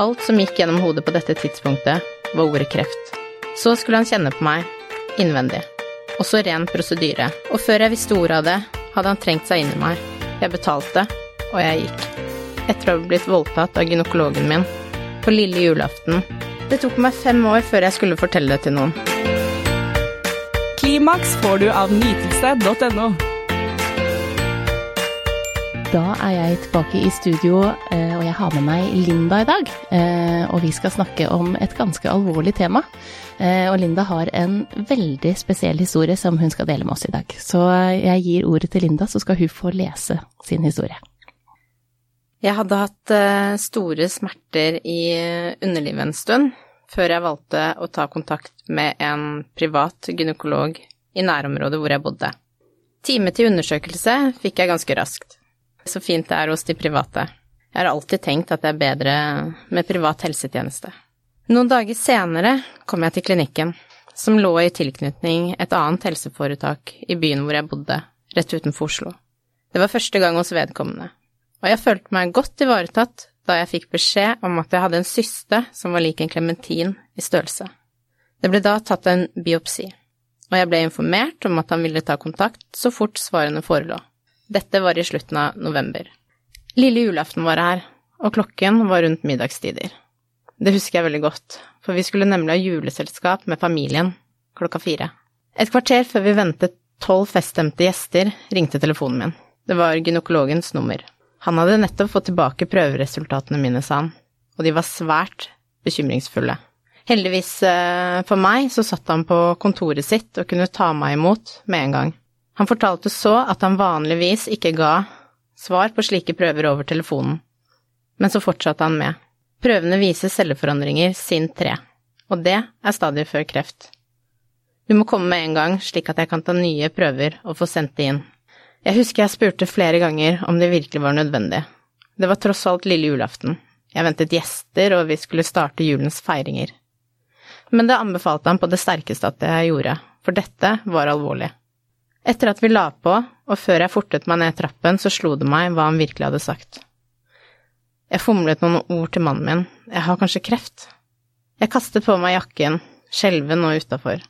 Alt som gikk gjennom hodet på dette tidspunktet, var ordet kreft. Så skulle han kjenne på meg, innvendig. Også ren prosedyre. Og før jeg visste ordet av det, hadde han trengt seg inn i meg. Jeg betalte, og jeg gikk. Etter å ha blitt voldtatt av gynekologen min på lille julaften. Det tok meg fem år før jeg skulle fortelle det til noen. Klimaks får du av nytelse.no. Da er jeg tilbake i studio, eh, og jeg har med meg Linda i dag. Eh, Og vi skal snakke om et ganske alvorlig tema. Eh, Og Linda har en veldig spesiell historie som hun skal dele med oss i dag. Så jeg gir ordet til Linda, så skal hun få lese sin historie. Jeg hadde hatt store smerter i underlivet en stund, før jeg valgte å ta kontakt med en privat gynekolog i nærområdet hvor jeg bodde. Time til undersøkelse fikk jeg ganske raskt. Så fint det er hos de private. Jeg har alltid tenkt at det er bedre med privat helsetjeneste. Noen dager senere kom jeg til klinikken, som lå i tilknytning et annet helseforetak i byen hvor jeg bodde, rett utenfor Oslo. Det var første gang hos vedkommende, og jeg følte meg godt ivaretatt da jeg fikk beskjed om at jeg hadde en syste som var lik en klementin i størrelse. Det ble da tatt en biopsi, og jeg ble informert om at han ville ta kontakt så fort svarene forelå. Dette var i slutten av november. Lille julaften var her, og klokken var rundt middagstider. Det husker jeg veldig godt, for vi skulle nemlig ha juleselskap med familien klokka fire. Et kvarter før vi ventet tolv feststemte gjester, ringte telefonen min. Det var gynekologens nummer. Han hadde nettopp fått tilbake prøveresultatene mine, sa han, og de var svært bekymringsfulle. Heldigvis eh, for meg så satt han på kontoret sitt og kunne ta meg imot med en gang. Han fortalte så at han vanligvis ikke ga svar på slike prøver over telefonen, men så fortsatte han med. Prøvene viser celleforandringer SIN3, og det er stadiet før kreft. Du må komme med en gang, slik at jeg kan ta nye prøver og få sendt det inn. Jeg husker jeg spurte flere ganger om det virkelig var nødvendig. Det var tross alt lille julaften. Jeg ventet gjester, og vi skulle starte julens feiringer. Men det anbefalte han på det sterkeste at jeg gjorde, for dette var alvorlig. Etter at vi la på, og før jeg fortet meg ned trappen, så slo det meg hva han virkelig hadde sagt. Jeg fomlet noen ord til mannen min, jeg har kanskje kreft. Jeg kastet på meg jakken, skjelven og utafor,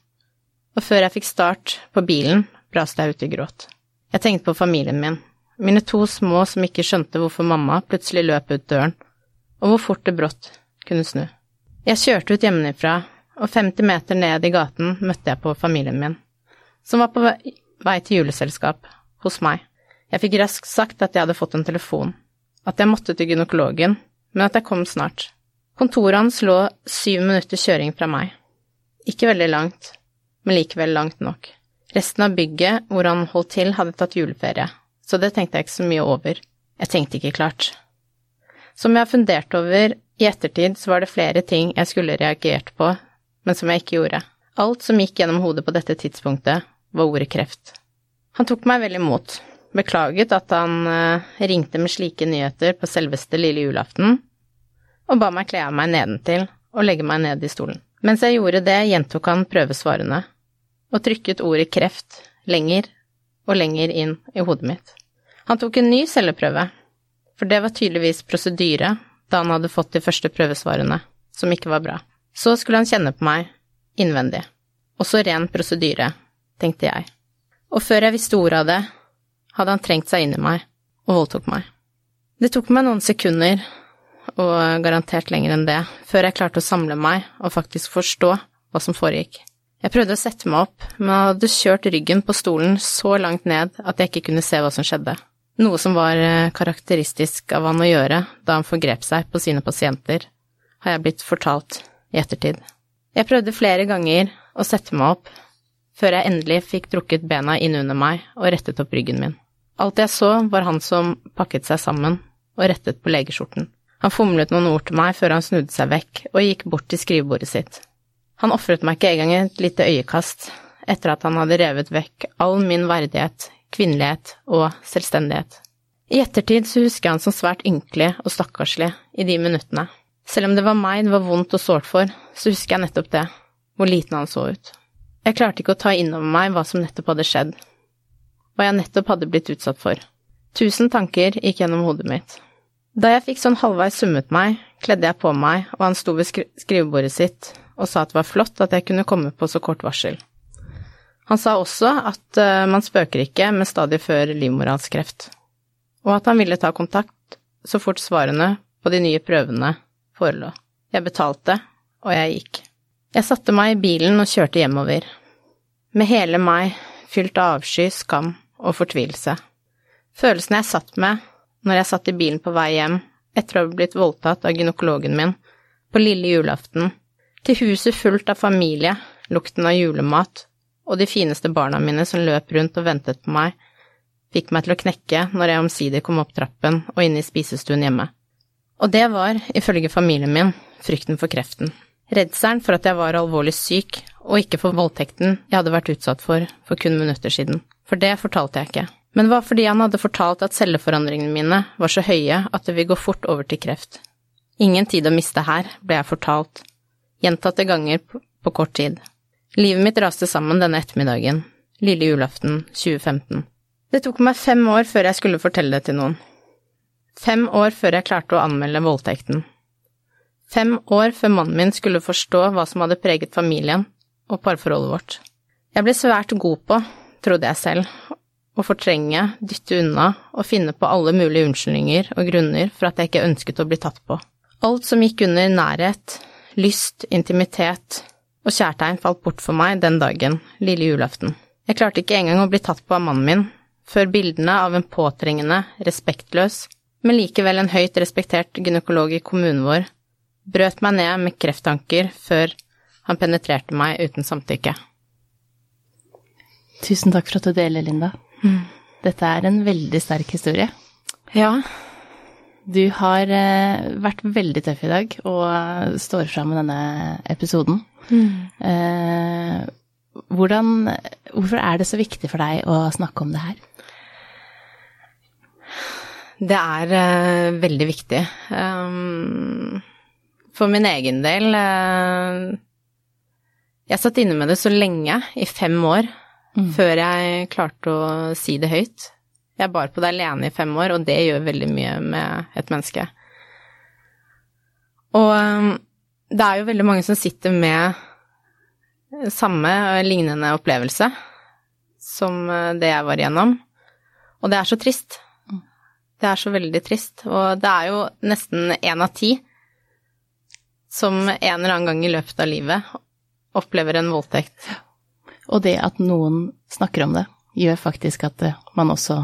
og før jeg fikk start på bilen, braste jeg ut i gråt. Jeg tenkte på familien min, mine to små som ikke skjønte hvorfor mamma plutselig løp ut døren, og hvor fort det brått kunne snu. Jeg kjørte ut hjemmefra, og 50 meter ned i gaten møtte jeg på familien min, som var på vei vei til juleselskap hos meg. Jeg fikk raskt sagt at jeg hadde fått en telefon, at jeg måtte til gynekologen, men at jeg kom snart. Kontoret hans lå syv minutter kjøring fra meg. Ikke veldig langt, men likevel langt nok. Resten av bygget hvor han holdt til, hadde tatt juleferie, så det tenkte jeg ikke så mye over. Jeg tenkte ikke klart. Som jeg har fundert over i ettertid, så var det flere ting jeg skulle reagert på, men som jeg ikke gjorde. Alt som gikk gjennom hodet på dette tidspunktet, var ordet kreft. Han tok meg vel imot, beklaget at han eh, ringte med slike nyheter på selveste lille julaften, og ba meg kle av meg nedentil og legge meg ned i stolen. Mens jeg gjorde det, gjentok han prøvesvarene, og trykket ordet kreft lenger og lenger inn i hodet mitt. Han tok en ny celleprøve, for det var tydeligvis prosedyre da han hadde fått de første prøvesvarene, som ikke var bra. Så skulle han kjenne på meg innvendig, også ren prosedyre, tenkte jeg. Og før jeg visste ordet av det, hadde han trengt seg inn i meg og voldtok meg. Det tok meg noen sekunder, og garantert lenger enn det, før jeg klarte å samle meg og faktisk forstå hva som foregikk. Jeg prøvde å sette meg opp, men hadde kjørt ryggen på stolen så langt ned at jeg ikke kunne se hva som skjedde, noe som var eh, karakteristisk av han å gjøre da han forgrep seg på sine pasienter, har jeg blitt fortalt i ettertid. Jeg prøvde flere ganger å sette meg opp, før jeg endelig fikk trukket bena inn under meg og rettet opp ryggen min. Alt jeg så, var han som pakket seg sammen og rettet på legeskjorten. Han fomlet noen ord til meg før han snudde seg vekk og gikk bort til skrivebordet sitt. Han ofret meg ikke engang et lite øyekast etter at han hadde revet vekk all min verdighet, kvinnelighet og selvstendighet. I ettertid så husker jeg han som svært ynkelig og stakkarslig i de minuttene. Selv om det var meg det var vondt og sårt for, så husker jeg nettopp det, hvor liten han så ut. Jeg klarte ikke å ta inn over meg hva som nettopp hadde skjedd, hva jeg nettopp hadde blitt utsatt for. Tusen tanker gikk gjennom hodet mitt. Da jeg fikk sånn halvveis summet meg, kledde jeg på meg, og han sto ved skri skrivebordet sitt og sa at det var flott at jeg kunne komme på så kort varsel. Han sa også at uh, man spøker ikke med stadig før livmorhalskreft, og at han ville ta kontakt så fort svarene på de nye prøvene forelå. Jeg betalte, og jeg gikk. Jeg satte meg i bilen og kjørte hjemover, med hele meg fylt av avsky, skam og fortvilelse. Følelsene jeg satt med når jeg satt i bilen på vei hjem etter å ha blitt voldtatt av gynekologen min på lille julaften, til huset fullt av familie, lukten av julemat og de fineste barna mine som løp rundt og ventet på meg, fikk meg til å knekke når jeg omsider kom opp trappen og inn i spisestuen hjemme. Og det var, ifølge familien min, frykten for kreften. Redselen for at jeg var alvorlig syk, og ikke for voldtekten jeg hadde vært utsatt for for kun minutter siden. For det fortalte jeg ikke. Men det var fordi han hadde fortalt at celleforandringene mine var så høye at det vil gå fort over til kreft. Ingen tid å miste her, ble jeg fortalt, gjentatte ganger på kort tid. Livet mitt raste sammen denne ettermiddagen, lille julaften 2015. Det tok meg fem år før jeg skulle fortelle det til noen. Fem år før jeg klarte å anmelde voldtekten. Fem år før mannen min skulle forstå hva som hadde preget familien og parforholdet vårt. Jeg ble svært god på, trodde jeg selv, å fortrenge, dytte unna og finne på alle mulige unnskyldninger og grunner for at jeg ikke ønsket å bli tatt på. Alt som gikk under nærhet, lyst, intimitet og kjærtegn falt bort for meg den dagen, lille julaften. Jeg klarte ikke engang å bli tatt på av mannen min, før bildene av en påtrengende, respektløs, men likevel en høyt respektert gynekolog i kommunen vår brøt meg ned med krefttanker før han penetrerte meg uten samtykke. Tusen takk for at du deler, Linda. Mm. Dette er en veldig sterk historie. Ja. Du har eh, vært veldig tøff i dag og står fram med denne episoden. Mm. Eh, hvordan Hvorfor er det så viktig for deg å snakke om det her? Det er uh, veldig viktig. Um, for min egen del uh, Jeg satt inne med det så lenge, i fem år, mm. før jeg klarte å si det høyt. Jeg bar på det alene i fem år, og det gjør veldig mye med et menneske. Og um, det er jo veldig mange som sitter med samme lignende opplevelse som uh, det jeg var igjennom, og det er så trist. Mm. Det er så veldig trist, og det er jo nesten én av ti som en eller annen gang i løpet av livet opplever en voldtekt. Og det at noen snakker om det, gjør faktisk at man også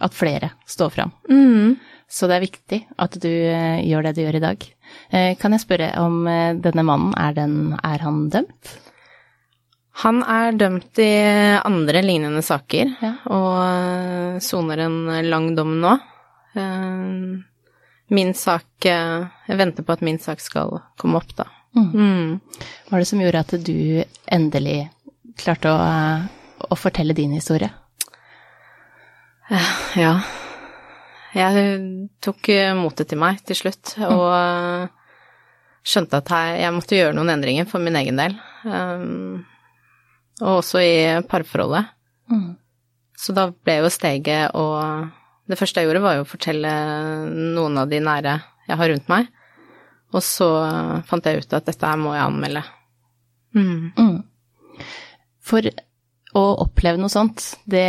At flere står fram. Mm. Så det er viktig at du eh, gjør det du gjør i dag. Eh, kan jeg spørre om eh, denne mannen, er, den, er han dømt? Han er dømt i andre lignende saker, ja. og soner en lang dom nå min sak eh, Jeg venter på at min sak skal komme opp, da. Mm. Mm. Hva var det som gjorde at du endelig klarte å, eh, å fortelle din historie? Eh, ja. Jeg tok motet til meg til slutt, mm. og skjønte at jeg måtte gjøre noen endringer for min egen del. Um, og også i parforholdet. Mm. Så da ble jo steget å det første jeg gjorde, var jo å fortelle noen av de nære jeg har rundt meg. Og så fant jeg ut at dette her må jeg anmelde. Mm. Mm. For å oppleve noe sånt, det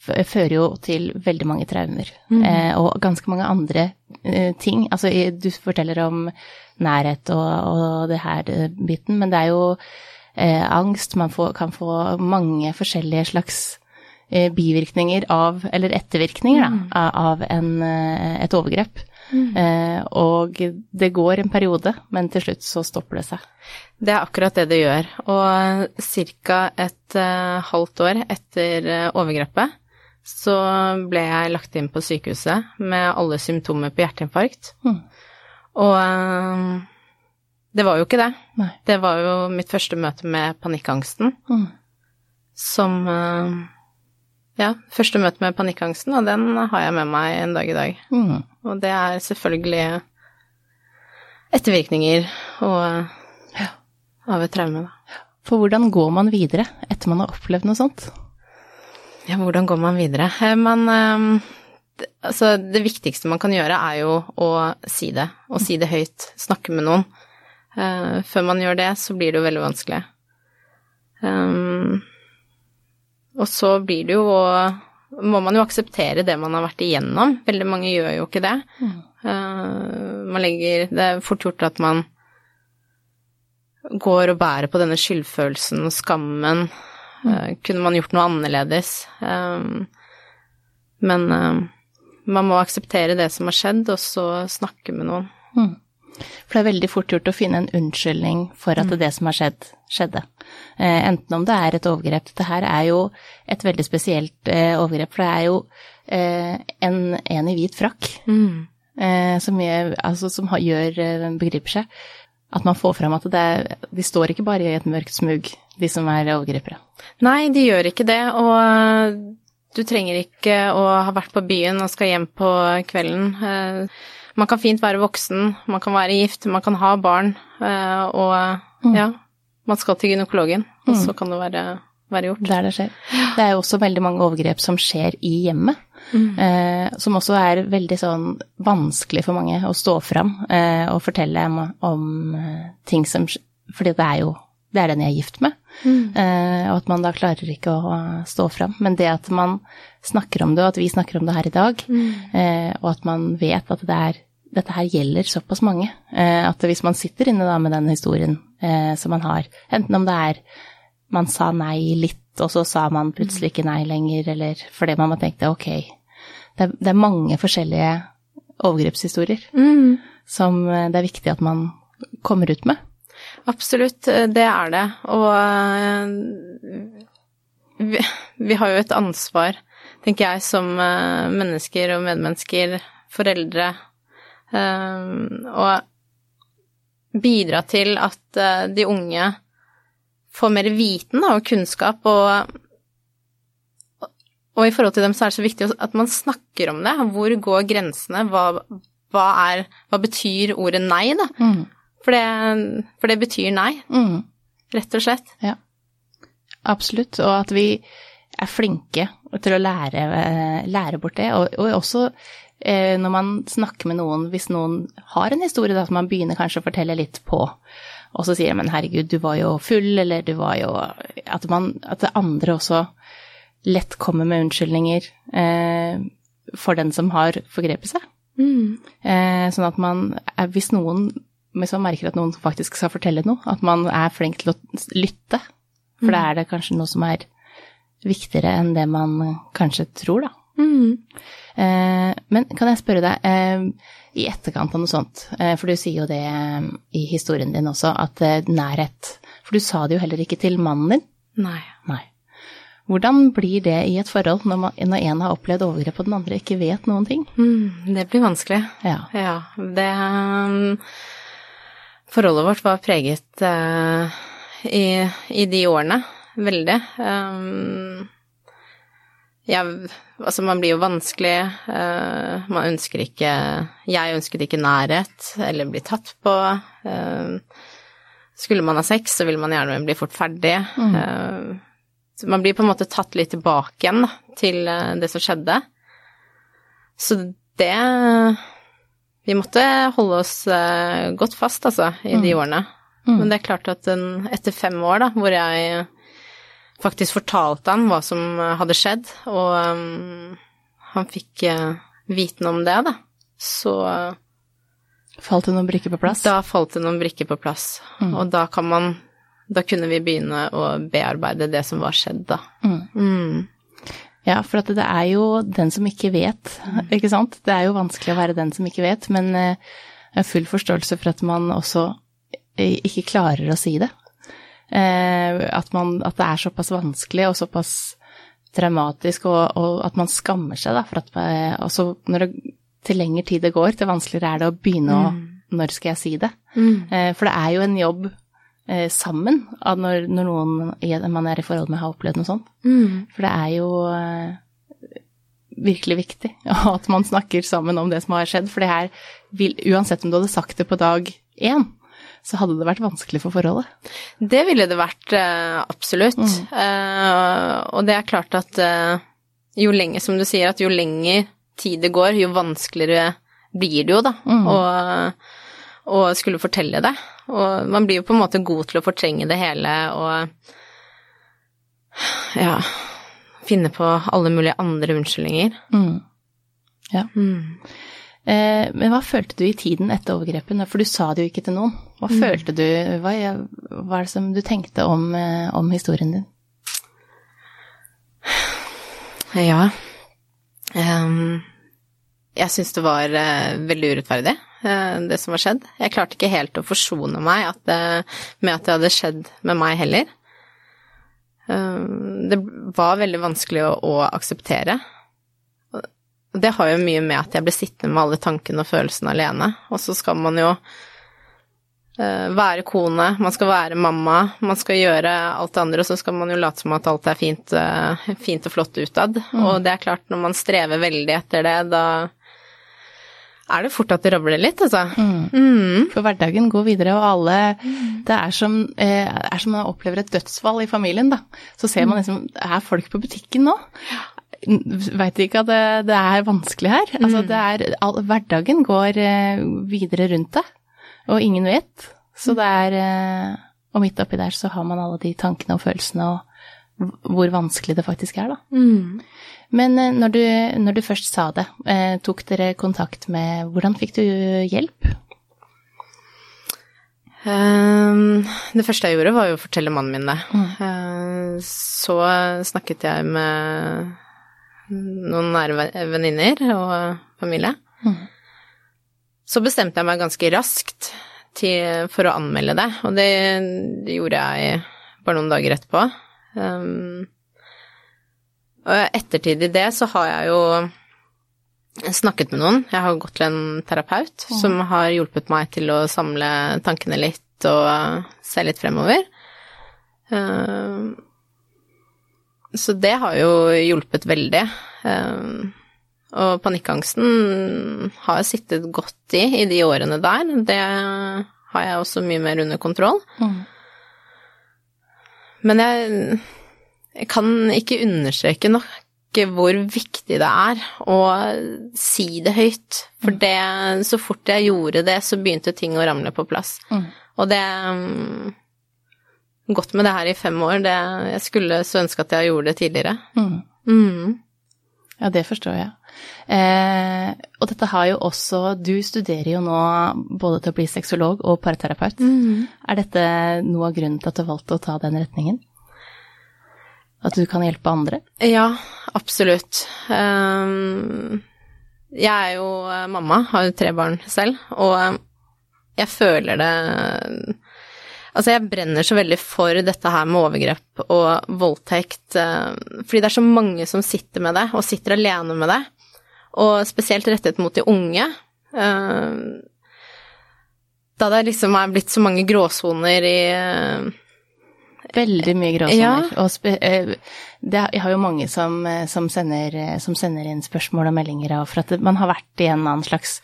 fører jo til veldig mange traumer. Mm. Eh, og ganske mange andre eh, ting. Altså, du forteller om nærhet og, og det her eh, biten, men det er jo eh, angst. Man får, kan få mange forskjellige slags Eh, bivirkninger av, eller ettervirkninger, mm. da, av en, eh, et overgrep. Mm. Eh, og det går en periode, men til slutt så stopper det seg. Det er akkurat det det gjør. Og ca. et uh, halvt år etter uh, overgrepet så ble jeg lagt inn på sykehuset med alle symptomer på hjerteinfarkt. Mm. Og uh, det var jo ikke det. Nei. Det var jo mitt første møte med panikkangsten mm. som ja, første møte med panikkangsten, og den har jeg med meg en dag i dag. Mm. Og det er selvfølgelig ettervirkninger og, ja, av et traume, da. For hvordan går man videre etter man har opplevd noe sånt? Ja, hvordan går man videre? Eh, man, eh, det, altså, det viktigste man kan gjøre, er jo å si det, og si det høyt. Snakke med noen. Eh, før man gjør det, så blir det jo veldig vanskelig. Um, og så blir det jo må man jo akseptere det man har vært igjennom. Veldig mange gjør jo ikke det. Mm. Uh, man legger Det er fort gjort at man går og bærer på denne skyldfølelsen og skammen. Uh, kunne man gjort noe annerledes? Uh, men man må akseptere det som har skjedd, og så snakke med noen. Mm. For det er veldig fort gjort å finne en unnskyldning for at det som har skjedd, skjedde. Eh, enten om det er et overgrep. Dette her er jo et veldig spesielt eh, overgrep, for det er jo eh, en, en i hvit frakk eh, som, gjør, altså, som har, gjør eh, begriper seg. At man får fram at det er, de står ikke bare i et mørkt smug, de som er overgripere. Nei, de gjør ikke det, og du trenger ikke å ha vært på byen og skal hjem på kvelden. Man kan fint være voksen, man kan være gift, man kan ha barn, eh, og ja, man skal til gynekologen, og så kan det være, være gjort. Der det skjer. Det er jo også veldig mange overgrep som skjer i hjemmet. Eh, som også er veldig sånn vanskelig for mange å stå fram eh, og fortelle om, om eh, ting som Fordi det er jo det er den jeg er gift med. Eh, og at man da klarer ikke å stå fram. Men det at man snakker om det, og at vi snakker om det her i dag, eh, og at man vet at det er dette her gjelder såpass mange. Eh, at hvis man sitter inne da med den historien eh, som man har, enten om det er man sa nei litt, og så sa man plutselig ikke nei lenger, eller fordi man tenkte ok, det er, det er mange forskjellige overgrepshistorier som eh, det er viktig at man kommer ut med. Absolutt, eh, det er det. Og eh, vi, vi har jo et ansvar, tenker jeg, som eh, mennesker og medmennesker, foreldre, og bidra til at de unge får mer viten og kunnskap, og, og i forhold til dem så er det så viktig at man snakker om det. Hvor går grensene? Hva, hva, er, hva betyr ordet nei, da? For det, for det betyr nei, Mm. rett og slett. Ja, absolutt. Og at vi er flinke til å lære, eh, lære bort det. Og, og også eh, når man snakker med noen, hvis noen har en historie da, som man begynner kanskje å fortelle litt på, og så sier men herregud, du var jo full, eller du var jo At, man, at det andre også lett kommer med unnskyldninger eh, for den som har forgrepet seg. Eh, sånn at man, hvis noen hvis man merker at noen faktisk skal fortelle noe, at man er flink til å lytte. For da er det kanskje noe som er viktigere enn det man kanskje tror, da. Eh, men kan jeg spørre deg, eh, i etterkant av noe sånt, eh, for du sier jo det eh, i historien din også, at eh, nærhet For du sa det jo heller ikke til mannen din. Nei. Nei. Hvordan blir det i et forhold når, man, når en har opplevd overgrep og den andre ikke vet noen ting? Mm, det blir vanskelig. Ja. Ja, det um, Forholdet vårt var preget uh, i, i de årene. Veldig. Um, ja, altså man blir jo vanskelig. Uh, man ønsker ikke Jeg ønsket ikke nærhet eller bli tatt på. Uh, skulle man ha sex, så vil man gjerne bli fort ferdig. Eh, så man blir på en måte tatt litt tilbake igjen da, til det som skjedde. Så det Vi måtte holde oss eh, godt fast, altså, i de årene. Men det er klart at den, etter fem år, da, hvor jeg faktisk fortalte han hva som hadde skjedd, og um, han fikk uh, viten om det, da, så Falt det noen brikker på plass? da falt det noen brikker på plass. Og da kan man Da kunne vi begynne å bearbeide det som var skjedd, da. Mm. Ja, for at det er jo den som ikke vet, ikke sant? Det er jo vanskelig å være den som ikke vet, men eh, jeg har full forståelse for at man også eh, ikke klarer å si det. Eh, At, man, at det er såpass vanskelig og såpass traumatisk, og, og at man skammer seg, da. For at også når det, til lengre tid det går, til vanskeligere er det å begynne å Når skal jeg si det? Mm. For det er jo en jobb eh, sammen når, når noen man er i forhold med har opplevd noe sånt. For det er jo eh, virkelig viktig at man snakker sammen om det som har skjedd. For det her, vil, uansett om du hadde sagt det på dag én, så hadde det vært vanskelig for forholdet. Det ville det vært, eh, absolutt. Eh, og det er klart at eh, jo lenger, som du sier, at jo lenger tid det går, jo vanskeligere blir det jo, da, Mm. å, å skulle fortelle det. Og man blir jo på en måte god til å fortrenge det hele og ja, finne på alle mulige andre unnskyldninger. Mm. Ja. Mm. Eh, men hva følte du i tiden etter overgrepet? For du sa det jo ikke til noen. Hva følte du, hva, hva er det som du tenkte om, eh, om historien din? Ja. um, jeg syns det var uh, veldig urettferdig, det som var skjedd. Jeg klarte ikke helt å forsone meg at det, med at det hadde skjedd med meg heller. Ehm, det var veldig vanskelig å, å akseptere. Det har jo mye med at jeg ble sittende med alle tankene og følelsene alene. Og så skal man jo eh, være kone, man skal være mamma, man skal gjøre alt det andre, og så skal man jo late som at alt er fint, eh, fint og flott utad. Og det er klart, når man strever veldig etter det, da er det fort at det rabler litt, altså. Mm. For hverdagen går videre, og alle Det er som, eh, er som man opplever et dødsfall i familien, da. Så ser man liksom Er folk på butikken nå? Veit ikke at det, det er vanskelig her? Altså, det er all, Hverdagen går eh, videre rundt deg, og ingen vet. Så det er eh, Og midt oppi der så har man alle de tankene og følelsene og hvor vanskelig det faktisk er, da. Mm. Men eh, når du, når du først sa det, eh, tok dere kontakt med Hvordan fikk du hjelp? Um, det første jeg gjorde, var jo å fortelle mannen min det. Eh, så snakket jeg med noen nære ve- venninner og familie. Mm. Så bestemte jeg meg ganske raskt til, for å anmelde det, og det, det gjorde jeg bare noen dager etterpå. I ettertid i det så har jeg jo snakket med noen. Jeg har gått til en terapeut som har hjulpet meg til å samle tankene litt og se litt fremover. Ehm, Så det har jo hjulpet veldig. Ehm, Og panikkangsten har jeg sittet godt i i de årene der. Det har jeg også mye mer under kontroll. Mm. Men jeg, jeg kan ikke understreke nok hvor viktig det er å si det høyt. For det, så fort jeg gjorde det, så begynte ting å ramle på plass. Mm. Og det mm, Gått med det her i fem år, det, jeg skulle så ønske at jeg gjorde det tidligere. Mm. Mm. Ja, det forstår jeg. Eh, og dette har jo også Du studerer jo nå både til å bli sexolog og parterapeut. Er dette noe av grunnen til at du valgte å ta den retningen? At du kan hjelpe andre? Ja, absolutt. Ehm, jeg er jo eh, mamma, har jo tre barn selv, og eh, jeg føler det Altså, jeg brenner så veldig for dette her med overgrep og voldtekt, eh, fordi det er så mange som sitter med det, og sitter alene med det, og spesielt rettet mot de unge. Ehm, Da det liksom er blitt så mange gråsoner i Veldig mye gråsoner. Ja. Og eh, det, jeg har jo mange som, eh, som, sender, eh, som sender inn spørsmål og meldinger av for at man har vært i en annen slags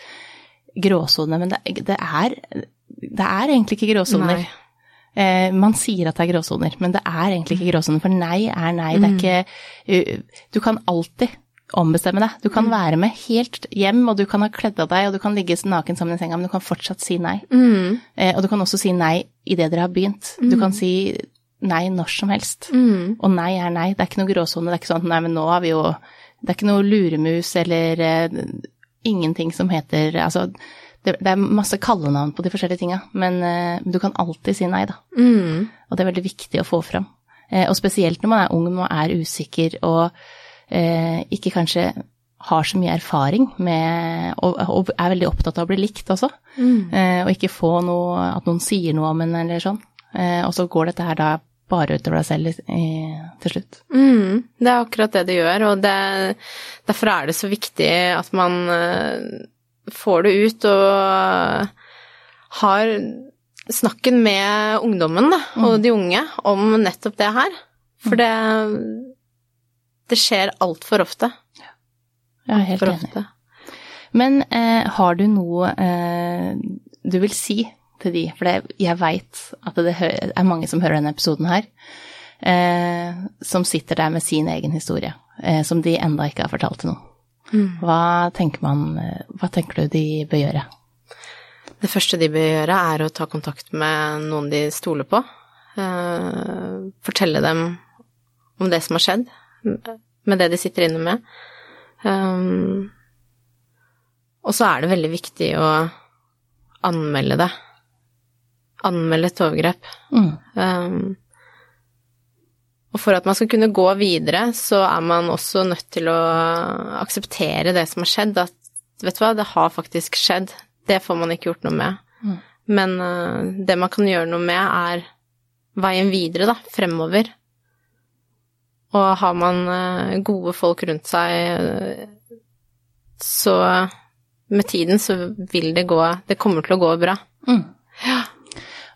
gråsone, men det, det, er, det er egentlig ikke gråsoner. Nei. Eh, man sier at det er gråsoner, men det er egentlig ikke gråsoner, for nei er nei. Det er ikke uh, Du kan alltid ombestemme deg. Du kan være med helt hjem, og du kan ha kledd av deg, og du kan ligge naken sammen i senga, men du kan fortsatt si nei. Mm, Eh, og du kan også si nei idet dere har begynt. Du kan si nei når som helst. mm, Og nei er nei. Det er ikke noe gråsone. Det er ikke sånn nei, men nå har vi jo Det er ikke noe luremus eller uh, ingenting som heter Altså, det, det er masse kallenavn på de forskjellige tinga, men uh, du kan alltid si nei, da. mm, Og det er veldig viktig å få fram. Uh, og spesielt når man er ung og er usikker og ikke kanskje har så mye erfaring med og, og er veldig opptatt av å bli likt også. mm. Eh, og ikke få noe At noen sier noe om en eller sånn. Eh, og så går dette her da bare utover deg selv i, til slutt. Mm, det er akkurat det det gjør, og det, derfor er det så viktig at man eh, får det ut og har snakken med ungdommen da, og de unge om nettopp det her. For det, det skjer altfor ofte. Jeg er helt enig. ofte. Men eh, har du noe eh, du vil si til de? For det, jeg veit at det er mange som hører denne episoden her, eh, som sitter der med sin egen historie, eh, som de enda ikke har fortalt til noen. Hva tenker man Hva tenker du de bør gjøre? Det første de bør gjøre, er å ta kontakt med noen de stoler på. Eh, fortelle dem om det som har skjedd, med det de sitter inne med. Um, og så er det veldig viktig å anmelde det. Anmelde et overgrep. Mm. Um, og for at man skal kunne gå videre, så er man også nødt til å akseptere det som har skjedd. At vet du hva, det har faktisk skjedd. Det får man ikke gjort noe med. Mm. Men uh, det man kan gjøre noe med, er veien videre, da, fremover. Og har man uh, gode folk rundt seg, uh, så med tiden så vil det gå Det kommer til å gå bra. Mm.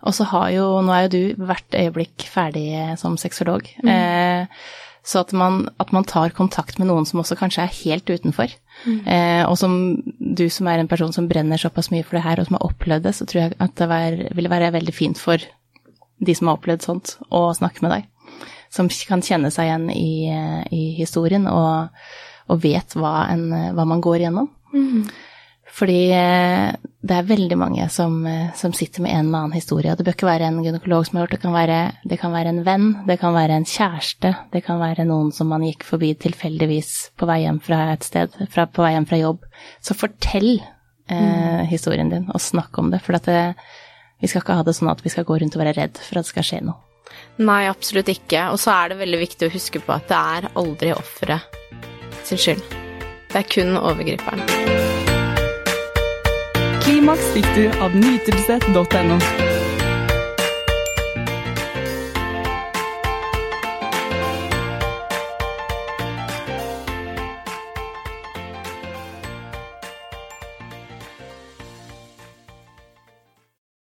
Og så har jo Nå er jo du hvert øyeblikk ferdig som sexolog. Eh, så at man, at man tar kontakt med noen som også kanskje er helt utenfor. Eh, og som du som er en person som brenner såpass mye for det her, og som har opplevd det, så tror jeg at det var, ville være veldig fint for de som har opplevd sånt, å snakke med deg. Som kan kjenne seg igjen i, i historien og, og vet hva, en, hva man går igjennom. Fordi eh, det er veldig mange som, eh, som sitter med en eller annen historie. Og det bør ikke være en gynekolog som har gjort det. Kan være, det kan være en venn, det kan være en kjæreste, det kan være noen som man gikk forbi tilfeldigvis på vei hjem fra et sted, fra, på vei hjem fra jobb. Så fortell eh, historien din, og snakk om det. For at det, vi skal ikke ha det sånn at vi skal gå rundt og være redd for at det skal skje noe. Nei, absolutt ikke. Og så er det veldig viktig å huske på at det er aldri offeret sin skyld. Det er kun overgriperen. Klimaks fikk du av nytelse.no.